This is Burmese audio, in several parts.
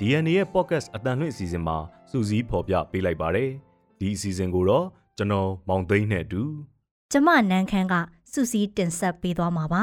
DNA ရဲ့ podcast အတန်လွင့်အစီအစဉ်မှာစူးစီးဖော်ပြပေးလိုက်ပါတယ်။ဒီအစီအစဉ်ကိုတော့ကျွန်တော်မောင်သိန်းနဲ့အတူကျမနန်းခမ်းကစူးစီးတင်ဆက်ပေးသွားမှာပါ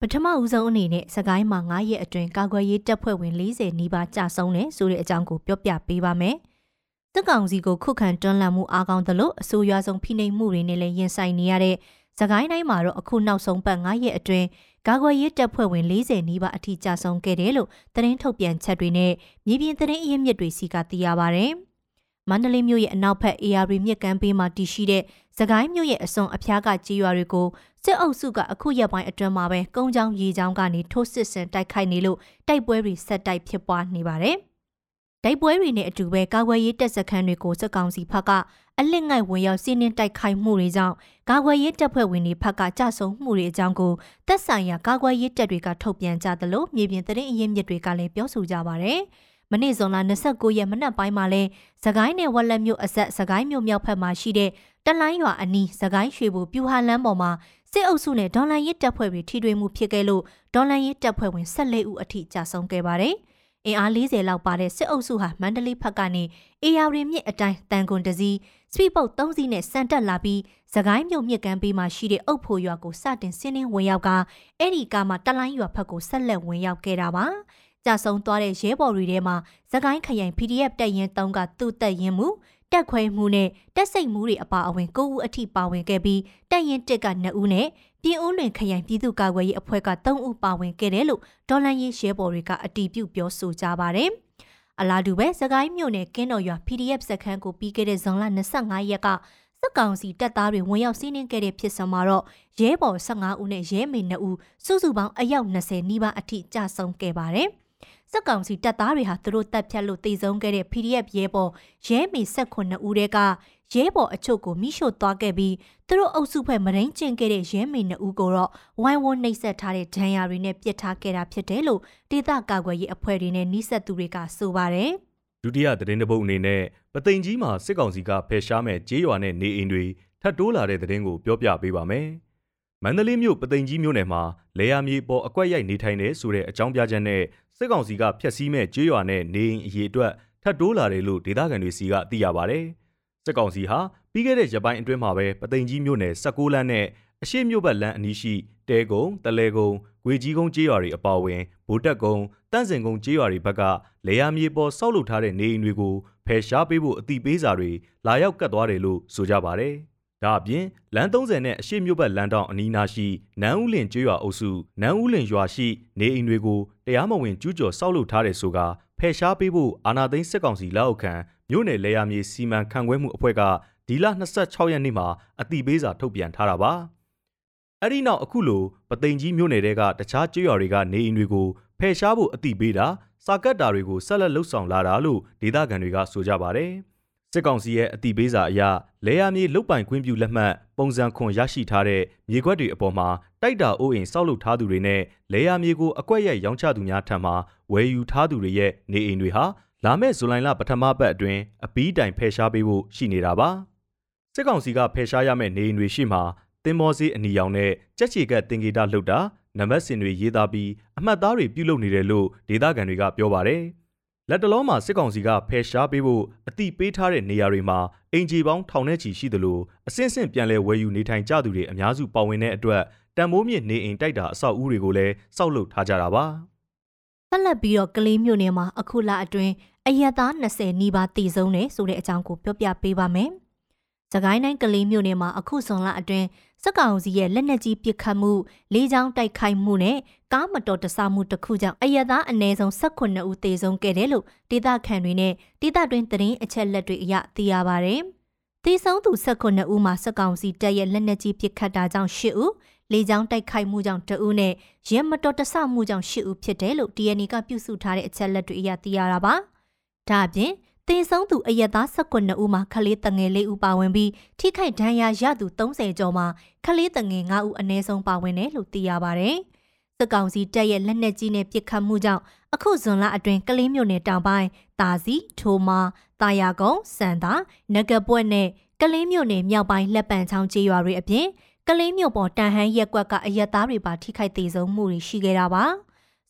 ပထမဦးဆုံးအနေနဲ့စကိုင်းမှာ9ရက်အတွင်းကာကွယ်ရေးတပ်ဖွဲ့ဝင်40နီးပါးကြာဆုံးတယ်ဆိုတဲ့အကြောင်းကိုပြောပြပေးပါမယ်။တပ်ကောင်စီကိုခုခံတွန်းလှန်မှုအားကောင်းသလိုအဆိုးရွားဆုံးဖိနှိပ်မှုတွေနဲ့လည်းရင်ဆိုင်နေရတဲ့ စကိုင်းတိုင်းမှာတော့အခုနောက်ဆုံးပတ်9ရက်အတွင်းကာကွယ်ရေးတပ်ဖွဲ့ဝင်40နီးပါးအထိကြာဆုံးခဲ့တယ်လို့သတင်းထုတ်ပြန်ချက်တွေနဲ့မြေပြင်သတင်းအရင်းမြစ်တွေစီကသိရပါဗျ။မန္တလေးမြို့ရဲ့အနောက်ဘက် AR မြစ်ကမ်းဘေးမှာတည်ရှိတဲ့စကိုင်းမြို့ရဲ့အစွန်အဖျားကကြေးရွာတွေကိုစစ်အုပ်စုကအခုရက်ပိုင်းအတွင်းမှာပဲကုန်းချောင်းရေချောင်းကနေထိုးစစ်ဆင်တိုက်ခိုက်နေလို့တိုက်ပွဲတွေဆက်တိုက်ဖြစ်ပွားနေပါတယ်။ တိုက်ပွဲတွေနဲ့အတူပဲကာကွယ်ရေးတပ်စခန်းတွေကိုစစ်ကောင်စီဘက်ကအလစ်ငိုက်ဝင်ရောက်စီးနင်းတိုက်ခိုက်မှုတွေကြောင့်ကာကွယ်ရေးတပ်ဖွဲ့ဝင်တွေဘက်ကကြဆုံမှုတွေအကြောင်းကိုတပ်ဆိုင်ရာကာကွယ်ရေးတပ်တွေကထုတ်ပြန်ကြသလိုမြေပြင်သတင်းအရင်းမြစ်တွေကလည်းပြောဆိုကြပါဗျ။မနေ့ဇွန်လ29ရက်မနက်ပိုင်းမှာလဲစကိုင်းနယ်ဝက်လက်မြို့အဆက်စကိုင်းမြို့မြောက်ဘက်မှာရှိတဲ့တလိုင်းရွာအနီးစကိုင်းရွှေဘူပြူဟာလန်းပေါ်မှာစစ်အုပ်စုနဲ့ဒေါ်လာရစ်တပ်ဖွဲ့တွေထိတွေ့မှုဖြစ်ခဲ့လို့ဒေါ်လာရစ်တပ်ဖွဲ့ဝင်14ဦးအထိကြာဆုံးခဲ့ပါတယ်။ အင်အား40လောက်ပါတဲ့စစ်အုပ်စုဟာမန္တလေးဘက်ကနေအေယာရီမြစ်အတိုင်းတန်ကွန်တစည်းစပီပုတ်3စီးနဲ့စံတက်လာပြီးသခိုင်းမြို့မြစ်ကမ်းဘေးမှာရှိတဲ့အုပ်ဖို့ရွာကိုစတင်ဆင်းနှင်းဝင်ရောက်ကအဲ့ဒီကမှတလိုင်းရွာဘက်ကိုဆက်လက်ဝင်ရောက်ခဲ့တာပါ။ကြဆုံသွားတဲ့ရဲဘော်တွေထဲမှာသခိုင်းခရိုင် PDF တပ်ရင်း3ကသူ့တပ်ရင်းမှုတက်ခွဲမှုနဲ့တက်စိတ်မှုတွေအပါအဝင်၉ဦးအထိပါဝင်ခဲ့ပြီးတက်ရင်တက်က2ဦးနဲ့ ပြည်ဦးလွင်ခရိုင်ပြည်သူ့ကာကွယ်ရေးအဖွဲ့က3ဦးပါဝင်ခဲ့တယ်လို့ဒေါ်လန်ရေးရဲဘော်တွေကအတီးပြုတ်ပြောဆိုကြပါတယ်။အလားတူပဲစကိုင်းမြို့နယ်ကင်းတော်ရွာ PDF စခန်းကိုပြီးခဲ့တဲ့ဇွန်လ25ရက်ကစက်ကောင်စီတပ်သားတွေဝင်ရောက်စီးနင်းခဲ့တဲ့ဖြစ်စမှာတော့ရဲဘော်15ဦးနဲ့ရဲမေ2ဦးစုစုပေါင်းအယောက်20နီးပါးအထိကြဆုံးခဲ့ပါတယ်။စက်ကောင်စီတပ်သားတွေဟာသူတို့တပ်ဖြတ်လို့တေဆုံးခဲ့တဲ့ PDF ရဲဘော်ရဲမေ18ဦးတဲက ရဲဘော်အချို့ကိုမိရှို့သွားခဲ့ပြီးသူတို့အုပ်စုဖွဲ့မရင်းကျင်ခဲ့တဲ့ရဲမေ2ဦးကိုတော့ဝိုင်းဝန်းနှိပ်စက်ထားတဲ့ဒဏ်ရာတွေနဲ့ပြစ်ထားခဲ့တာဖြစ်တယ်လို့ဒေသကာကွယ်ရေးအဖွဲ့တွေနဲ့နှိစက်သူတွေကဆိုပါတယ်ဒုတိယသတင်းတပုတ်အနေနဲ့ပသိမ်ကြီးမှာစစ်ကောင်စီကဖယ်ရှားမဲ့ကြေးရွာနဲ့နေအိမ်တွေထပ်တိုးလာတဲ့သတင်းကိုပြောပြပေးပါမယ်။မန္တလေးမြို့ပသိမ်ကြီးမြို့နယ်မှာလေယာမြေပေါ်အကွက်ရိုက်နေထိုင်တဲ့ဆိုတဲ့အကြောင်းပြချက်နဲ့စစ်ကောင်စီကဖျက်ဆီးမဲ့ကြေးရွာနဲ့နေအိမ်အရေးအတွက်ထပ်တိုးလာတယ်လို့ဒေသခံတွေစီကသိရပါဗျ။ စစ်ကောင်စီဟာပြီးခဲ့တဲ့ရပိုင်းအတွင်းမှာပဲပသိမ်ကြီးမြို့နယ်16လမ်းနဲ့အရှိမြို့ဘက်လမ်းအနီးရှိတဲကုံတလဲကုံဂွေကြီးကုန်းကြေးရွာတွေအပါအဝင်ဗိုလ်တက်ကုန်းတန့်စင်ကုန်းကြေးရွာတွေဘက်ကလေယာမြေပေါ်ဆောက်လုပ်ထားတဲ့နေအိမ်တွေကိုဖယ်ရှားပေးဖို့အတိပေးစာတွေလာရောက်ကတ်သွားတယ်လို့ဆိုကြပါဗျ။ဒါအပြင်လမ်း30နဲ့အရှိမြို့ဘက်လမ်းတောင်အနီးနားရှိနန်းဦးလင်ကျွော်အုပ်စုနန်းဦးလင်ရွာရှိနေအိမ်တွေကိုတရားမဝင်ကျူးကျော်ဆောက်လုပ်ထားတယ်ဆိုကဖယ်ရှားပေးဖို့အာဏာသိမ်းစစ်ကောင်စီလက်အောက်ခံ မြို့နယ်လေယာမြေစီမံခန့်ခွဲမှုအဖွဲ့ကဒီလ26ရက်နေ့မှာအတိပေးစာထုတ်ပြန်ထားတာပါအဲ့ဒီနောက်အခုလိုပသိမ်ကြီးမြို့နယ်တဲကတခြားကျွော်တွေကနေအိမ်တွေကိုဖယ်ရှားဖို့အတိပေးတာစာကတ်တာတွေကိုဆက်လက်လှုပ်ဆောင်လာတာလို့ဒေသခံတွေကဆိုကြပါတယ်။စစ်ကောင်စီရဲ့အတိပေးစာအရလဲရမြေလုတ်ပိုင်ခွင့်ပြုလက်မှတ်ပုံစံခွန်ရရှိထားတဲ့မြေခွက်တွေအပေါ်မှာတိုက်တာအိုးအိမ်ဆောက်လုပ်ထားသူတွေနဲ့လဲရမြေကိုအကွက်ရိုက်ရောင်းချသူများထံမှဝယ်ယူထားသူတွေရဲ့နေအိမ်တွေဟာ လာမယ့်ဇူလိုင်လပထမပတ်အတွင်းအပီးတိုင်ဖယ်ရှားပေးဖို့ရှိနေတာပါစစ်ကောင်စီကဖယ်ရှားရမယ့်နေအိမ်တွေရှိမှတင်မောစီအနီရောင်နဲ့ကြက်ချီကတင်ဂီတာလှုပ်တာနံပါတ်စင်တွေရေးသားပြီးအမှတ်သားတွေပြုလုပ်နေတယ်လို့ဒေသခံတွေကပြောပါတယ်။လက်တလုံးမှာစစ်ကောင်စီကဖယ်ရှားပေးဖို့အတိပေးထားတဲ့နေရာတွေမှာအင်ဂျီပေါင်းထောင်ထဲချီရှိသလိုအစင်းစင်ပြန်လဲဝယ်ယူနေထိုင်ကြသူတွေအများစုပါဝင်တဲ့အတွက်တံမိုးမြင့်နေအိမ်တိုက်တာအဆောက်အဦတွေကိုလည်းစောက်လုပ်ထားကြတာပါဆက်လက်ပြီးတော့ကလေးမျိုးနယ်မှာအခုလအတွင်း အရက်သား20နီးပါးတည်ဆုံးတယ်ဆိုတဲ့အကြောင်းကိုပြောပြပေးပါမယ်။။စကိုင်းတိုင်းကလေးမြို့နယ်မှာအခုဇွန်လအတွင်းစက်ကောင်စီရဲ့လက်နက်ကြီးပစ်ခတ်မှုလေးချောင်းတိုက်ခိုက်မှုနဲ့ကားမတော်တဆမှုတစ်ခုကြောင့်အရသားအနည်းဆုံး18ဦးသေဆုံးခဲ့တယ်လို့ဒေသခံတွေနဲ့ဒေသတွင်းသတင်းအချက်လက်တွေအရသိရပါဗျ။သေဆုံးသူ18ဦးမှာစက်ကောင်စီတပ်ရဲ့လက်နက်ကြီးပစ်ခတ်တာကြောင့်10ဦးလေကြောင်းတိုက်ခိုက်မှုကြောင့်တဦးနဲ့ရဲမတော်တဆမှုကြောင့်၈ဦးဖြစ်တယ်လို့ DNA ကပြုစုထားတဲ့အချက်လက်တွေအရသိရတာပါ။ ဒါအပြင်တေဆုံးသူအရက်သား19ဦးမှာခလေးတငယ်၄ဦးပါဝင်ပြီးထိခိုက်ဒဏ်ရာရသူ30ကျော်မှာခလေးတငယ်9ဦးအနည်းဆုံးပါဝင်တယ်လို့သိရပါဗျ။စစ်ကောင်စီတပ်ရဲ့လက်နက်ကြီးနဲ့ပစ်ခတ်မှုကြောင့်အခုဇွန်လအတွင်းကလေးမျိုးနယ်တောင်ပိုင်းတာစီထိုမာတာယာကုန်းစံသာနဂပွက်နဲ့ကလေးမျိုးနယ်မြောက်ပိုင်းလက်ပံချောင်းကျေးရွာတွေအပြင်ကလေးမျိုးပေါ်တန်ဟန်းရက်ကွက်ကအရက်သားတွေပါထိခိုက်သေးဆုံးမှုတွေရှိခဲ့တာပါ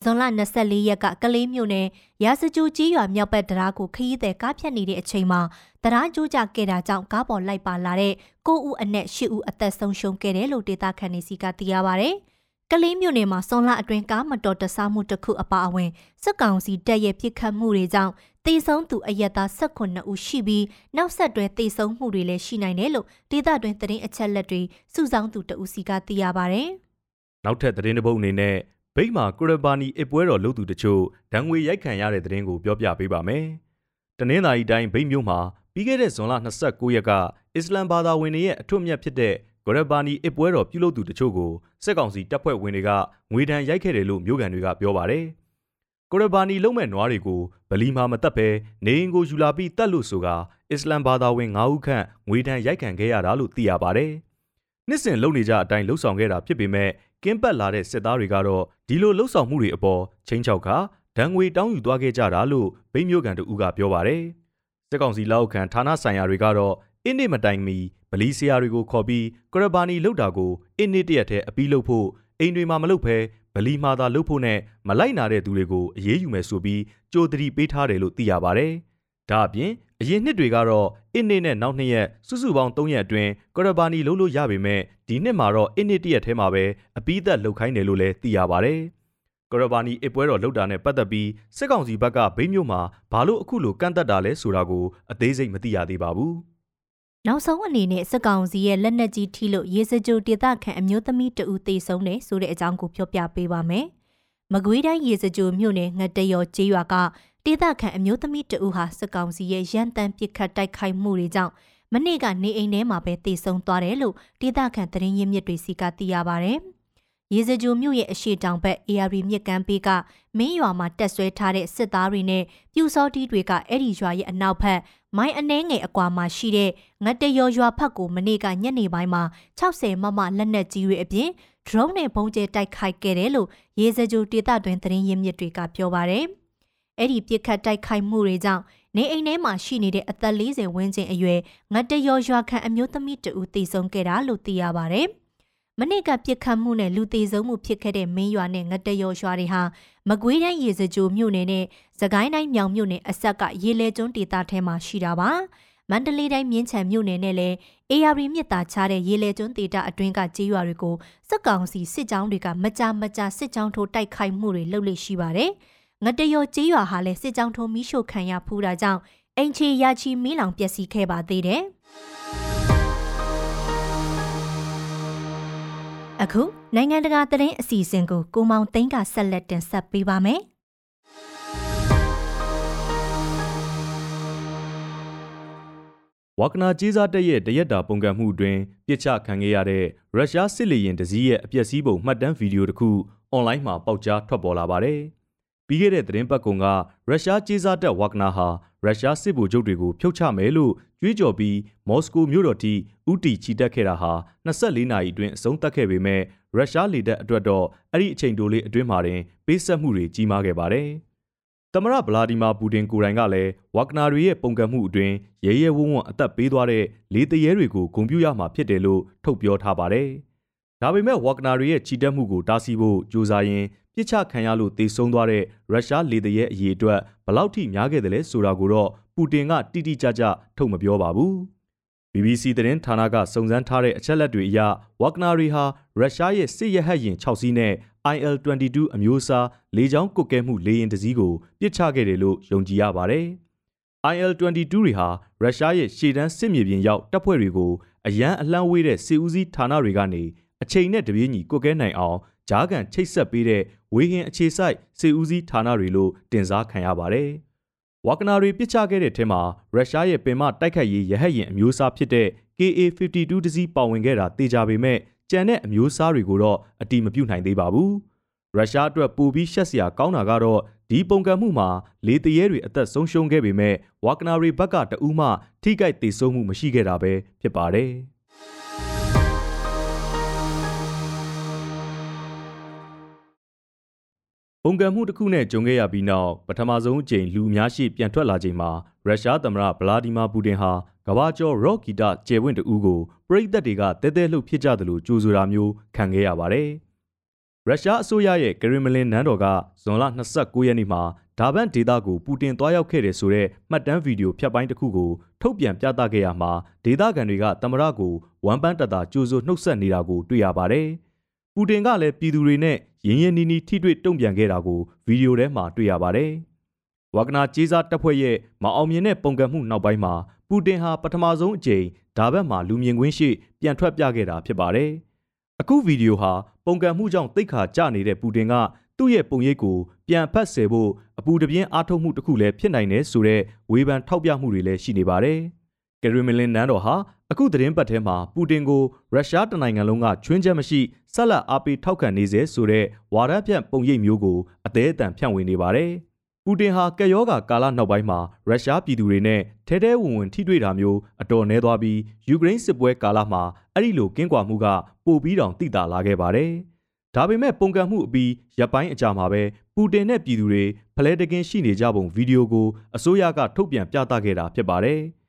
ဇွန်လ24ရက်ကကလေးမျိုးနယ်ရာစကြိုကြီးရွာမြောက်ဘက်တရားကိုခရီးသည်ကားဖြတ်နေတဲ့အချိန်မှာတရားကျိုးကြခဲ့တာကြောင့်ကားပေါ်လိုက်ပါလာတဲ့9ဦးအနက်10ဦးအသက်ဆုံးရှုံးခဲ့တယ်လို့ဒေသခံတွေစီကသိရပါဗျ။ကလေးမြို့နယ်မှာစွန်လအတွင်းကားမတော်တဆမှုတစ်ခုအပါအဝင်စစ်ကောင်စီတပ်ရဲ့ပြစ်ခတ်မှုတွေကြောင့်တေဆုံးသူအရက်သား18ဦးရှိပြီးနောက်ဆက်တွဲတေဆုံးမှုတွေလည်းရှိနိုင်တယ်လို့ဒေသတွင်းသတင်းအချက်လက်တွေစုဆောင်းသူတဦးစီကသိရပါဗျ။နောက်ထပ်သတင်းတစ်ပုဒ်အနေနဲ့ဗိ တ်မာကုရဘာနီအပွဲတော်လုပ်သူတချို့ဒဏ်ငွေရိုက်ခံရတဲ့သတင်းကိုပြောပြပေးပါမယ်။တနင်္သာရီတိုင်းဗိတ်မြို့မှာပြီးခဲ့တဲ့ဇွန်လ29ရက်ကအစ္စလမ်ဘာသာဝင်တွေရဲ့အထွတ်အမြတ်ဖြစ်တဲ့ဂရဘာနီအပွဲတော်ပြုလုပ်သူတချို့ကိုစစ်ကောင်စီတပ်ဖွဲ့ဝင်တွေကငွေဒဏ်ရိုက်ခဲ့တယ်လို့မြို့ကန်တွေကပြောပါတယ်။ဂရဘာနီလုံးမဲ့နွားတွေကိုဗလီမှာမတက်ဘဲနေအိမ်ကိုယူလာပြီးတက်လို့ဆိုကအစ္စလမ်ဘာသာဝင်9ဦးခန့်ငွေဒဏ်ရိုက်ခံခဲ့ရတာလို့သိရပါတယ်။နှစ်စဉ်လုံနေကြအတိုင်းလှုပ်ဆောင်ခဲ့တာဖြစ်ပေမဲ့ ကင်းပတ်လာတဲ့စစ်သားတွေကတော့ဒီလိုလှုပ်ဆောင်မှုတွေအပေါ်ချင်းချောက်ကဒဏ်ငွေတောင်းယူသွားခဲ့ကြတာလို့ဗိမျိုးကန်တူကပြောပါတယ်။စစ်ကောင်စီလက်အောက်ခံဌာနဆိုင်ရာတွေကတော့အင်းနေမတိုင်မီဗလီဆရာတွေကိုခေါ်ပြီးကရဘာနီလှုပ်တာကိုအင်းနေတရက်တည်းအပီးလှုပ်ဖို့အိမ်တွေမှာမလှုပ်ဖဲဗလီမာသာလှုပ်ဖို့နဲ့မလိုက်နာတဲ့သူတွေကိုအေးအေးယူမယ်ဆိုပြီးကြိုတတိပေးထားတယ်လို့သိရပါတယ်။ဒါအပြင် အရင်နှစ်တွေကတော့အင်းနေနဲ့နောက်နှစ်ရက်စုစုပေါင်း3ရက်အတွင်းကရဘာနီလုံးလို့ရပေမဲ့ဒီနှစ်မှာတော့အင်းနေတရက်ထဲမှာပဲအပိသက်လှုပ်ခိုင်းတယ်လို့လည်းသိရပါဗျ။ကရဘာနီအပွဲတော်လှုပ်တာနဲ့ပတ်သက်ပြီးစစ်ကောင်စီဘက်ကဘိမျိုးမှာဘာလို့အခုလိုကန့်သက်တာလဲဆိုတာကိုအသေးစိတ်မသိရသေးပါဘူး။နောက်ဆုံးအနေနဲ့စစ်ကောင်စီရဲ့လက်နက်ကြီးထိလို့ရေစကြိုဒေသခံအမျိုးသမီးတဦးသေဆုံးတယ်ဆိုတဲ့အကြောင်းကိုပြောပြပေးပါမယ်။မကွေးတိုင်းရေစကြိုမြို့နယ်ငတရောကျေးရွာက ဒေသခံအမျိုးသမီးတဦးဟာစစ်ကောင်စီရဲ့ရန်တမ်းပစ်ခတ်တိုက်ခိုက်မှုတွေကြောင့်မနေ့ကနေအိမ်ထဲမှာပဲတည်ဆုံသွားတယ်လို့ဒေသခံသတင်းရင်းမြစ်တွေစီကသိရပါဗျ။ရေစကြိုမြို့ရဲ့အရှိတောင်ဘက် AR မြစ်ကမ်းဘေးကမင်းရွာမှာတက်ဆွဲထားတဲ့စစ်သားတွေနဲ့ပြူစောတီးတွေကအဲ့ဒီရွာရဲ့အနောက်ဘက်မိုင်းအနှဲငယ်အကွာမှာရှိတဲ့ငတရောရွာဖက်ကိုမနေ့ကညနေပိုင်းမှာ60မမလက်နက်ကြီးတွေအပြင် drone နဲ့ပုံကျဲတိုက်ခိုက်ခဲ့တယ်လို့ရေစကြိုဒေသတွင်သတင်းရင်းမြစ်တွေကပြောပါရယ်။ အဲ့ဒီပြစ်ခတ်တိုက်ခိုက်မှုတွေကြောင့်နေအိမ်ထဲမှာရှိနေတဲ့အသက်40ဝန်းကျင်အရွယ်ငတ်တရောရွာခံအမျိုးသမီးတဦးသေဆုံးခဲ့တာလို့သိရပါဗျ။မနေ့ကပြစ်ခတ်မှုနဲ့လူသေဆုံးမှုဖြစ်ခဲ့တဲ့မင်းရွာနဲ့ငတ်တရောရွာတွေဟာမကွေးတိုင်းရေစကြိုမြို့နယ်နဲ့စကိုင်းတိုင်းမြောင်မြို့နယ်အဆက်ကရေလဲကျွန်းဒေသထဲမှာရှိတာပါ။မန္တလေးတိုင်းမြင်းချံမြို့နယ်နဲ့လည်း AR မြစ်တာချတဲ့ရေလဲကျွန်းဒေတာအတွင်းကကြေးရွာတွေကိုစက်ကောင်စီစစ်ကြောင်းတွေကမကြမကြစစ်ကြောင်းထိုးတိုက်ခိုက်မှုတွေလုပ်လေရှိပါတယ်။ ငတရောကျေးရွာဟာလည်းစစ်ကြောင်းထုံးမီးရှို့ခံရဖူးတာကြောင့်အိမ်ချေရချီမီးလောင်ပျက်စီးခဲ့ပါသေးတယ်။အခုနိုင်ငံတကာသတင်းအစီအစဉ်ကိုကိုမောင်သိန်းကဆက်လက်တင်ဆက်ပေးပါမယ်။ဝါကနာကြီးစားတက်ရဲ့တရက်တာပုံကံမှုအတွင်းပြစ်ချခံခဲ့ရတဲ့ရုရှားစစ်လေယာဉ်တစည်းရဲ့အပျက်စီးပုံမှတ်တမ်းဗီဒီယိုတစ်ခုအွန်လိုင်းမှာပေါက်ကြားထွက်ပေါ်လာပါတယ်။ ပြီးခဲ့တဲ့သတင်းပတ်ကုံကရုရှားကြေးစားတပ်ဝါကနာဟာရုရှားစစ်ဗိုလ်ချုပ်တွေကိုဖြုတ်ချမယ်လို့ကြွေးကြော်ပြီးမော်စကိုမြို့တော်ထိဥတီချီတက်ခဲ့တာဟာ24နာရီအတွင်းအဆုံးသတ်ခဲ့ပေမဲ့ရုရှားလေတပ်အတွက်တော့အဲ့ဒီအချိန်တိုလေးအတွင်းမှာတင်ပေးဆက်မှုတွေကြီးမားခဲ့ပါတယ်။သမရဗလာဒီမာပူတင်ကိုယ်တိုင်ကလည်းဝါကနာတွေရဲ့ပုံကံမှုအတွင်းရဲရဲဝံ့ဝံ့အသက်ပေးသွားတဲ့လေတရဲတွေကိုဂုဏ်ပြုရမှာဖြစ်တယ်လို့ထုတ်ပြောထားပါတယ်။ ဒါပေမဲ့ဝါကနာတွေရဲ့ချီတက်မှုကိုတားဆီးဖို့ကြိုးစားရင်းပြစ်ချခံရလို့တေဆုံးသွားတဲ့ရုရှားလေတရဲအရေးအတွက်ဘလောက်ထိများခဲ့တယ်လဲဆိုတာကိုတော့ပူတင်ကတိတိကျကျထုတ်မပြောပါဘူး။ BBC သတင်းဌာနကစုံစမ်းထားတဲ့အချက်လက်တွေအရဝက်ဂနာရီဟာရုရှားရဲ့စစ်ရဟတ်ယာဉ်6စီးနဲ့ IL-22 အမျိုးအစားလေကြောင်းကုတ်ကဲမှုလေယာဉ်တစ်စီးကိုပစ်ချခဲ့တယ်လို့ယုံကြည်ရပါတယ်။ IL-22 တွေဟာရုရှားရဲ့ရှေ့တန်းစစ်မြေပြင်ရောက်တပ်ဖွဲ့တွေကိုအရန်အလှမ်းဝေးတဲ့စစ်ဦးစီးဌာနတွေကနေ အချိန်နဲ့တပြေးညီကုတ်ကဲနိုင်အောင်ဂျားကန်ချိတ်ဆက်ပေးတဲ့ဝေဟင်အခြေစိုက်စေဦးစီးဌာနတွေလို့တင်စားခံရပါတယ်။ဝါကနာတွေပစ်ချခဲ့တဲ့ထဲမှာရုရှားရဲ့ပင်မတိုက်ခိုက်ရေးရဟတ်ယာဉ်အမျိုးအစားဖြစ်တဲ့ KA-52 တစီးပါဝင်ခဲ့တာတေချာပေမဲ့ကြံတဲ့အမျိုးအစားတွေကိုတော့အတိမပြုနိုင်သေးပါဘူး။ရုရှားအတွက်ပိုပြီးရှက်စရာကောင်းတာကတော့ဒီပုံကံမှုမှာလေတရဲတွေအသက်ဆုံးရှုံးခဲ့ပေမဲ့ဝါကနာရီဘက်ကတဦးမှထိခိုက်ဒေဆုံးမှုမရှိခဲ့တာပဲဖြစ်ပါတယ်။ ပုံကံမှုတစ်ခုနဲ့ကြုံခဲ့ရပြီးနောက်ပထမဆုံးအကြိမ်လူအများရှိပြန်ထွက်လာချိန်မှာရုရှားသမ္မတဗလာဒီမာပူတင်ဟာကမ္ဘာကျော်ရော့ဂီတာကျယ်ဝင့်တူကိုပရိသတ်တွေကတဲတဲလှုပ်ဖြစ်ကြသလိုကြိုးဆိုတာမျိုးခံခဲ့ရပါတယ်။ရုရှားအစိုးရရဲ့ကရင်မလင်နန်းတော်ကဇွန်လ29ရက်နေ့မှာဒါဗန်ဒေတာကိုပူတင်သွားရောက်ခဲ့တယ်ဆိုတဲ့မှတ်တမ်းဗီဒီယိုဖြတ်ပိုင်းတစ်ခုကိုထုတ်ပြန်ပြသခဲ့ရမှာဒေတာကန်တွေကသမ္မတကိုဝမ်ပန်းတတာကြိုးစိုးနှုတ်ဆက်နေတာကိုတွေ့ရပါတယ်။ ပူတင်ကလည်းပြည်သူတွေနဲ့ရင်းရင်းနှီးနှီးထိတွေ့တုံ့ပြန်ခဲ့တာကိုဗီဒီယိုထဲမှာတွေ့ရပါတယ်။ဝါကနာကြေးစားတပ်ဖွဲ့ရဲ့မအောင်မြင်တဲ့ပုံကံမှုနောက်ပိုင်းမှာပူတင်ဟာပထမဆုံးအကြိမ်ဒါဘက်မှာလူမြင်ကွင်းရှိပြန်ထွက်ပြခဲ့တာဖြစ်ပါတယ်။အခုဗီဒီယိုဟာပုံကံမှုကြောင့်တိတ်ခါကျနေတဲ့ပူတင်ကသူ့ရဲ့ပုံရိပ်ကိုပြန်ဖတ်ဆယ်ဖို့အပူတပြင်းအားထုတ်မှုတစ်ခုလည်းဖြစ်နိုင်တယ်ဆိုတဲ့ဝေဖန်ထောက်ပြမှုတွေလည်းရှိနေပါတယ်။ ကရီမလင်နန်းတော်ဟာအခုသတင်းပတ်ထဲမှာပူတင်ကိုရုရှားတနိုင်ငံလုံးကချွင်းချက်မရှိဆက်လက်အားပေးထောက်ခံနေစေဆိုတဲ့ဝါဒဖြန့်ပုံရိပ်မျိုးကိုအသေးအတန်ဖြန့်ဝေနေပါတယ်။ပူတင်ဟာကက်ယောဂါကာလနောက်ပိုင်းမှာရုရှားပြည်သူတွေနဲ့ထဲထဲဝင်ဝင်ထိတွေ့တာမျိုးအတော်နှဲသွားပြီးယူကရိန်းစစ်ပွဲကာလမှာအဲ့ဒီလိုကင်းကွာမှုကပိုပြီးတောင်တိတာလာခဲ့ပါတယ်။ဒါပေမဲ့ပုံကံမှုအပြီးရပ်ပိုင်းအကြာမှာပဲပူတင်နဲ့ပြည်သူတွေဖလဲတကင်းရှိနေကြပုံဗီဒီယိုကိုအစိုးရကထုတ်ပြန်ပြသခဲ့တာဖြစ်ပါတယ်။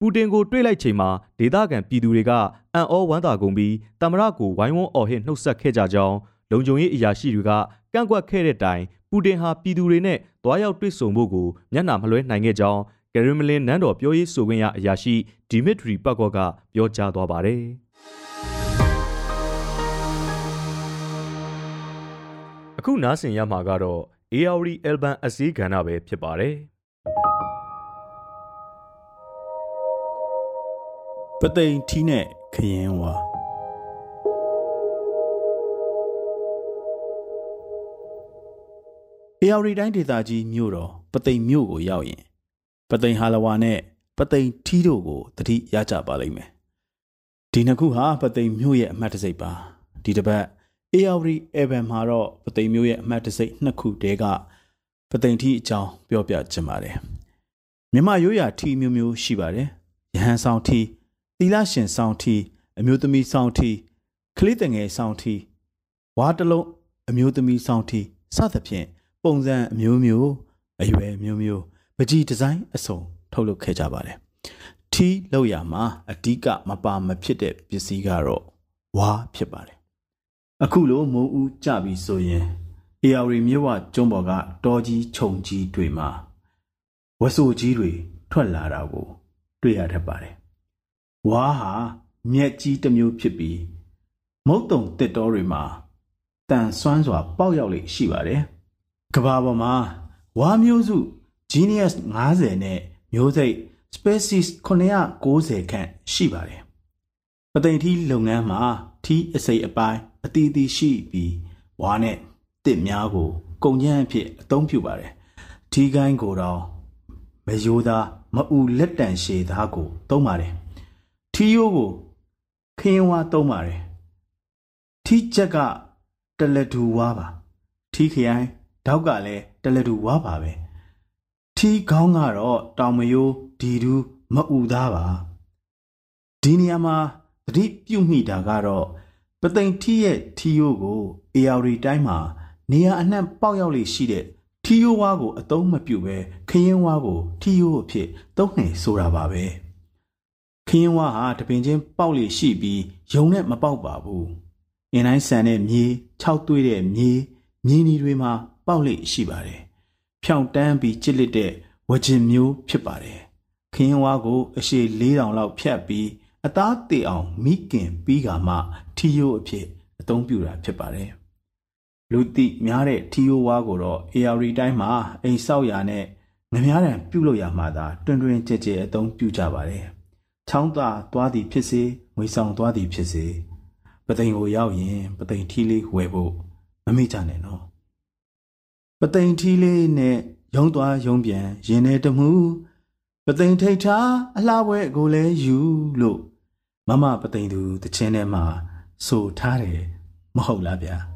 ပူတင်ကိုတွေ့လိုက်ချိန်မှာဒေသခံပြည်သူတွေကအံ့ဩဝမ်းသာကုန်ပြီးတမရကိုဝိုင်းဝန်းအော်ဟစ်နှုတ်ဆက်ခဲ့ကြကြောင်းလုံခြုံရေးအရာရှိတွေကကန့်ကွက်ခဲ့တဲ့တိုင်ပူတင်ဟာပြည်သူတွေနဲ့တွားရောက်တွေ့ဆုံဖို့ကိုမျက်နှာမလွှဲနိုင်ခဲ့ကြောင်းကရီမလင်နန်းတော်ပြောရေးဆိုခွင့်ရအရာရှိဒီမစ်ထရီပတ်ကော့ကပြောကြားသွားပါတယ်။အခုနားဆင်ရမှာကတော့ ARD Alban အစည်းကဏ္ဍပဲဖြစ်ပါတယ်။ ပသိမ်ထီးနဲ့ခရင်ဝါအေယာရီတိုင်းဒေသကြီးမြို့တော်ပသိမ်မြို့ကိုရောက်ရင်ပသိမ်ဟာလဝါနဲ့ပသိမ်ထီးတို့ကိုတတိရကြပါလိမ့်မယ်ဒီနှစ်ခုဟာပသိမ်မြို့ရဲ့အမှတ်တစိတ်ပါဒီတစ်ပတ်အေယာရီအေဗန်မှာတော့ပသိမ်မြို့ရဲ့အမှတ်တစိတ်နှစ်ခုတည်းကပသိမ်ထီးအကြောင်းပြောပြချင်ပါတယ်မြမရိုးရာထီးမျိုးမျိုးရှိပါတယ်ရဟန်းဆောင်ထီး သီလရှင်ဆောင်ထီးအမျိုးသမီးဆောင်ထီးကလေးတငယ်ဆောင်ထီးဝါတလုံးအမျိုးသမီးဆောင်ထီးစသဖြင့်ပုံစံအမျိုးမျိုးအရွယ်မျိုးမျိုးပကြီးဒီဇိုင်းအစုံထုတ်လုပ်ခဲ့ကြပါတယ်။ထီးလောက်ရမှာအဓိကမပါမဖြစ်တဲ့ပစ္စည်းကတော့ဝါဖြစ်ပါတယ်။အခုလိုမိုးဦးကြပြီဆိုရင်အေယာရီမြို့ဝကျွန်းပေါ်ကတောကြီးခြုံကြီးတွေမှာဝဆူကြီးတွေထွက်လာတာကို တွေ့ရတတ်ပါတယ်။ ဝါဟာမြက်ကြီးတစ်မျိုးဖြစ်ပြီးမုတ်တုံတစ်တော်တွေမှာတန်ဆွမ်းစွာ ပေါက်ရောက်လေရှိပါတယ်။ကဘာပေါ်မှာဝါမျိုးစု Genius 90နဲ့မျိုးစိတ် Species 990ခန့်ရှိပါတယ်။ပသိမ်ထီးလုပ်ငန်းမှာထီးအစိပ်အပိုင်းအတီးတီးရှိပြီးဝါနဲ့တစ်များကိုကုန်ကျန်းအဖြစ်အသုံးပြုပါတယ်။ထီးကိုင်းကိုတော့မယိုးသားမအူလက်တန်ရှည်သားကိုသုံးပါတယ်။ ထီးရိုးကိုခင်းဝါသုံးပါတယ်။ထီးချက်ကတလက်တူဝါပါ။ထီးခရိုင်တောက်ကလည်းတလတူဝါပါပဲထီးခေါင်းကတော့တောင်မယိုးဒီတူးမအူသားပါဒီနေရာမှာသတိပြုမိတာကတော့ပသိမ်ထီးရဲ့ထီးရိုးကိုအေယာရီတိုင်းမှာနေရာအနှံ့ပေါက်ရောက်လေရှိတဲ့ထီးရိုးဝါကိုအသုံးမပြုဘဲခရင်ဝါကိုထီးရိုးအဖြစ်သုံးနေဆိုတာပါပဲ ခရင်ဝါဟာတပင်ချင်းပေါက်လေရှိပြီးယုံနဲ့မပေါက်ပါဘူးအင်းတိုင်းဆန်တဲ့မြေ၆သွေးတဲ့မြေမြေနီတွေမှာပေါက်လိရှိပါတယ်။ဖြောင်းတန်းပြီးချစ်လက်တဲ့ဝဂျင်မျိုးဖြစ်ပါတယ်။ခင်းဝါးကိုအရှိ၄တောင်လောက်ဖြတ်ပြီးအသားတေအောင်မိခင်ပြီးကမှထီယိုးအဖြစ်အသုံးပြုတာဖြစ်ပါတယ်။လူတိများတဲ့ထီယိုးဝါးကိုတော့ AR တိုင်းမှာအိမ်ဆောက်ရာနဲ့ငများတံပြုတ်လို့ရမှသာတွင်တွင်ကြဲကြဲအသုံးပြုကြပါတယ်။ ချောင်းသာသွားသည်ဖြစ်စေငွေဆောင်သွားသည်ဖြစ်စေပသိမ်ကိုရောက်ရင်ပသိမ်ထီးလေးဝယ်ဖို့မမေ့ကြနဲ့နော်ပသိမ်ထီးလေးနဲ့ရုံသွားရုံပြန်ရင်ထဲတမှုပသိမ်ထိတ်ထားအလှပွဲကိုလဲယူလို့မမပသိမ်သူတချင်းထဲမှာဆိုထားတယ်မဟုတ်လားဗျာ